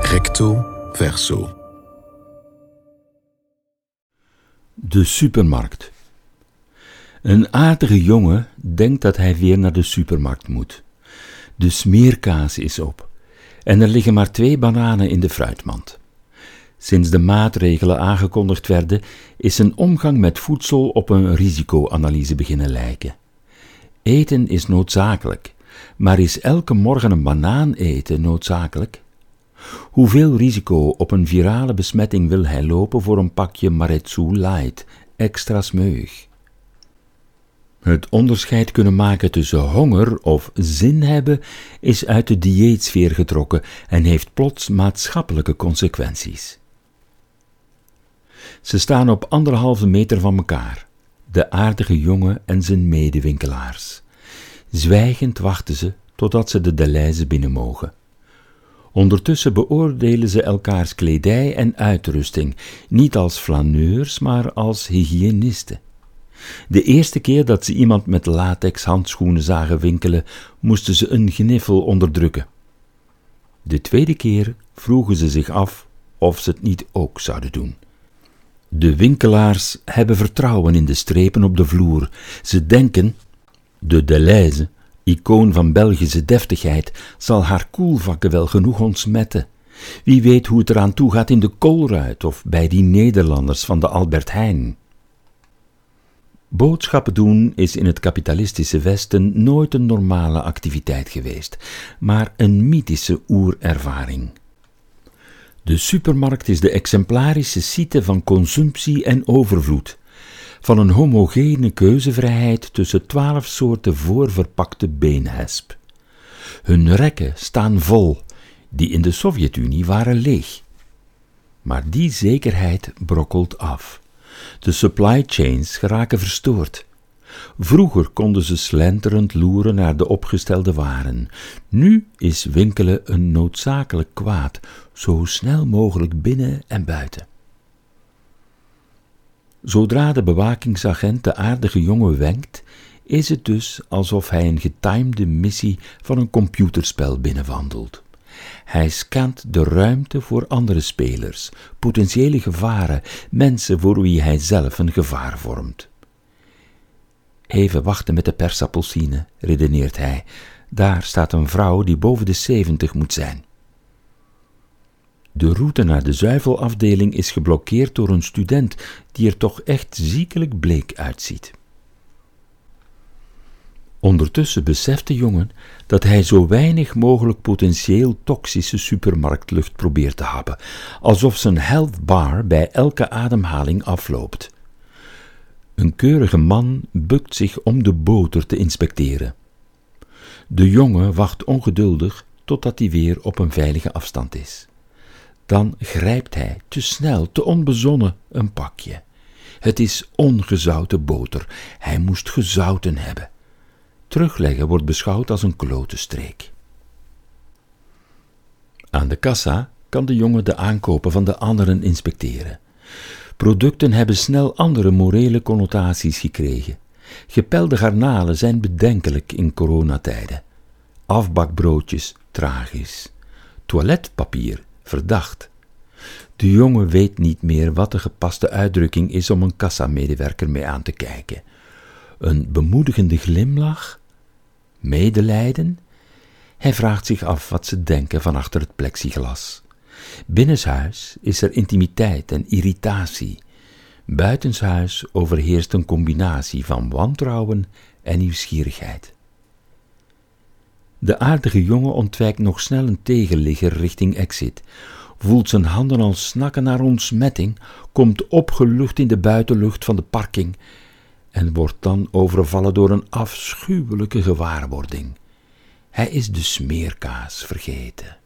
Recto verso. De supermarkt. Een aardige jongen denkt dat hij weer naar de supermarkt moet. De smeerkaas is op en er liggen maar twee bananen in de fruitmand. Sinds de maatregelen aangekondigd werden, is een omgang met voedsel op een risicoanalyse beginnen lijken. Eten is noodzakelijk, maar is elke morgen een banaan eten noodzakelijk? Hoeveel risico op een virale besmetting wil hij lopen voor een pakje Maretsu Light, extra smeug? Het onderscheid kunnen maken tussen honger of zin hebben is uit de dieetsfeer getrokken en heeft plots maatschappelijke consequenties. Ze staan op anderhalve meter van elkaar, de aardige jongen en zijn medewinkelaars. Zwijgend wachten ze totdat ze de Deleuze binnen mogen. Ondertussen beoordelen ze elkaars kledij en uitrusting, niet als flaneurs, maar als hygiënisten. De eerste keer dat ze iemand met latex handschoenen zagen winkelen, moesten ze een gniffel onderdrukken. De tweede keer vroegen ze zich af of ze het niet ook zouden doen. De winkelaars hebben vertrouwen in de strepen op de vloer. Ze denken, de Deleuze, icoon van Belgische deftigheid, zal haar koelvakken wel genoeg ontsmetten. Wie weet hoe het eraan toe gaat in de Koolruit of bij die Nederlanders van de Albert Heijn. Boodschappen doen is in het kapitalistische Westen nooit een normale activiteit geweest, maar een mythische oerervaring. De supermarkt is de exemplarische site van consumptie en overvloed, van een homogene keuzevrijheid tussen twaalf soorten voorverpakte beenhesp. Hun rekken staan vol, die in de Sovjet-Unie waren leeg. Maar die zekerheid brokkelt af. De supply chains geraken verstoord. Vroeger konden ze slenterend loeren naar de opgestelde waren. Nu is winkelen een noodzakelijk kwaad, zo snel mogelijk binnen en buiten. Zodra de bewakingsagent de aardige jongen wenkt, is het dus alsof hij een getimede missie van een computerspel binnenwandelt. Hij scant de ruimte voor andere spelers, potentiële gevaren, mensen voor wie hij zelf een gevaar vormt. Even wachten met de persappelsine, redeneert hij. Daar staat een vrouw die boven de zeventig moet zijn. De route naar de zuivelafdeling is geblokkeerd door een student die er toch echt ziekelijk bleek uitziet. Ondertussen beseft de jongen dat hij zo weinig mogelijk potentieel toxische supermarktlucht probeert te happen, alsof zijn health bar bij elke ademhaling afloopt. Een keurige man bukt zich om de boter te inspecteren. De jongen wacht ongeduldig totdat hij weer op een veilige afstand is. Dan grijpt hij, te snel, te onbezonnen, een pakje. Het is ongezouten boter. Hij moest gezouten hebben. Terugleggen wordt beschouwd als een klote streek. Aan de kassa kan de jongen de aankopen van de anderen inspecteren. Producten hebben snel andere morele connotaties gekregen. Gepelde garnalen zijn bedenkelijk in coronatijden. Afbakbroodjes tragisch. Toiletpapier verdacht. De jongen weet niet meer wat de gepaste uitdrukking is om een kassamedewerker mee aan te kijken. Een bemoedigende glimlach? Medelijden? Hij vraagt zich af wat ze denken van achter het plexiglas. Binnenshuis is er intimiteit en irritatie. Buitenshuis overheerst een combinatie van wantrouwen en nieuwsgierigheid. De aardige jongen ontwijkt nog snel een tegenligger richting exit, voelt zijn handen al snakken naar ontsmetting, komt opgelucht in de buitenlucht van de parking en wordt dan overvallen door een afschuwelijke gewaarwording. Hij is de smeerkaas vergeten.